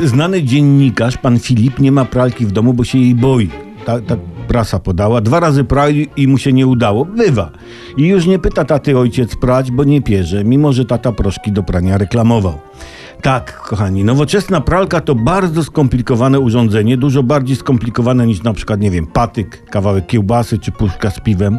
Znany dziennikarz, pan Filip, nie ma pralki w domu, bo się jej boi. Tak, tak prasa podała. Dwa razy prał i mu się nie udało. Bywa. I już nie pyta taty ojciec prać, bo nie pierze, mimo że tata proszki do prania reklamował. Tak, kochani, nowoczesna pralka to bardzo skomplikowane urządzenie, dużo bardziej skomplikowane niż na przykład, nie wiem, patyk, kawałek kiełbasy czy puszka z piwem.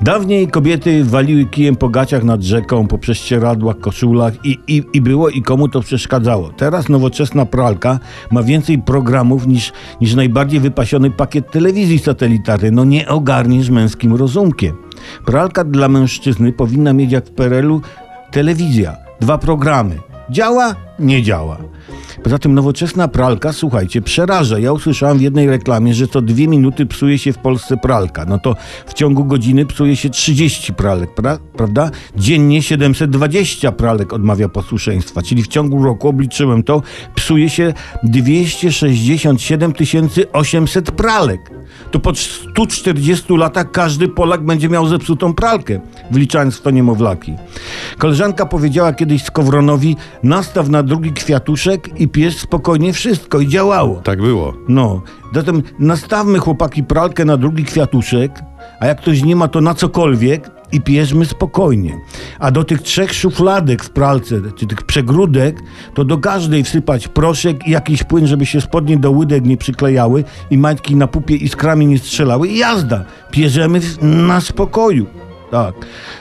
Dawniej kobiety waliły kijem po gaciach nad rzeką, po prześcieradłach, koszulach i, i, i było i komu to przeszkadzało. Teraz nowoczesna pralka ma więcej programów niż, niż najbardziej wypasiony pakiet telewizji satelitarnej. No nie ogarniesz męskim rozumkiem. Pralka dla mężczyzny powinna mieć jak w PRL-u telewizja, dwa programy. Działa? Nie działa. Poza tym nowoczesna pralka, słuchajcie, przeraża. Ja usłyszałem w jednej reklamie, że co dwie minuty psuje się w Polsce pralka. No to w ciągu godziny psuje się 30 pralek, pra prawda? Dziennie 720 pralek odmawia posłuszeństwa, czyli w ciągu roku, obliczyłem to, psuje się 267 800 pralek. To po 140 latach każdy Polak będzie miał zepsutą pralkę, wliczając w to niemowlaki. Koleżanka powiedziała kiedyś Skowronowi, nastaw na drugi kwiatuszek i pies spokojnie wszystko i działało. Tak było. No, zatem nastawmy chłopaki pralkę na drugi kwiatuszek, a jak ktoś nie ma to na cokolwiek i pierzmy spokojnie. A do tych trzech szufladek w pralce, czy tych przegródek, to do każdej wsypać proszek i jakiś płyn, żeby się spodnie do łydek nie przyklejały i majtki na pupie iskrami nie strzelały i jazda. Pierzemy na spokoju. Tak.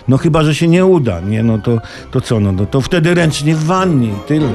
No chyba, że się nie uda, nie? No to, to co? No, no to wtedy ręcznie w wannie i tyle.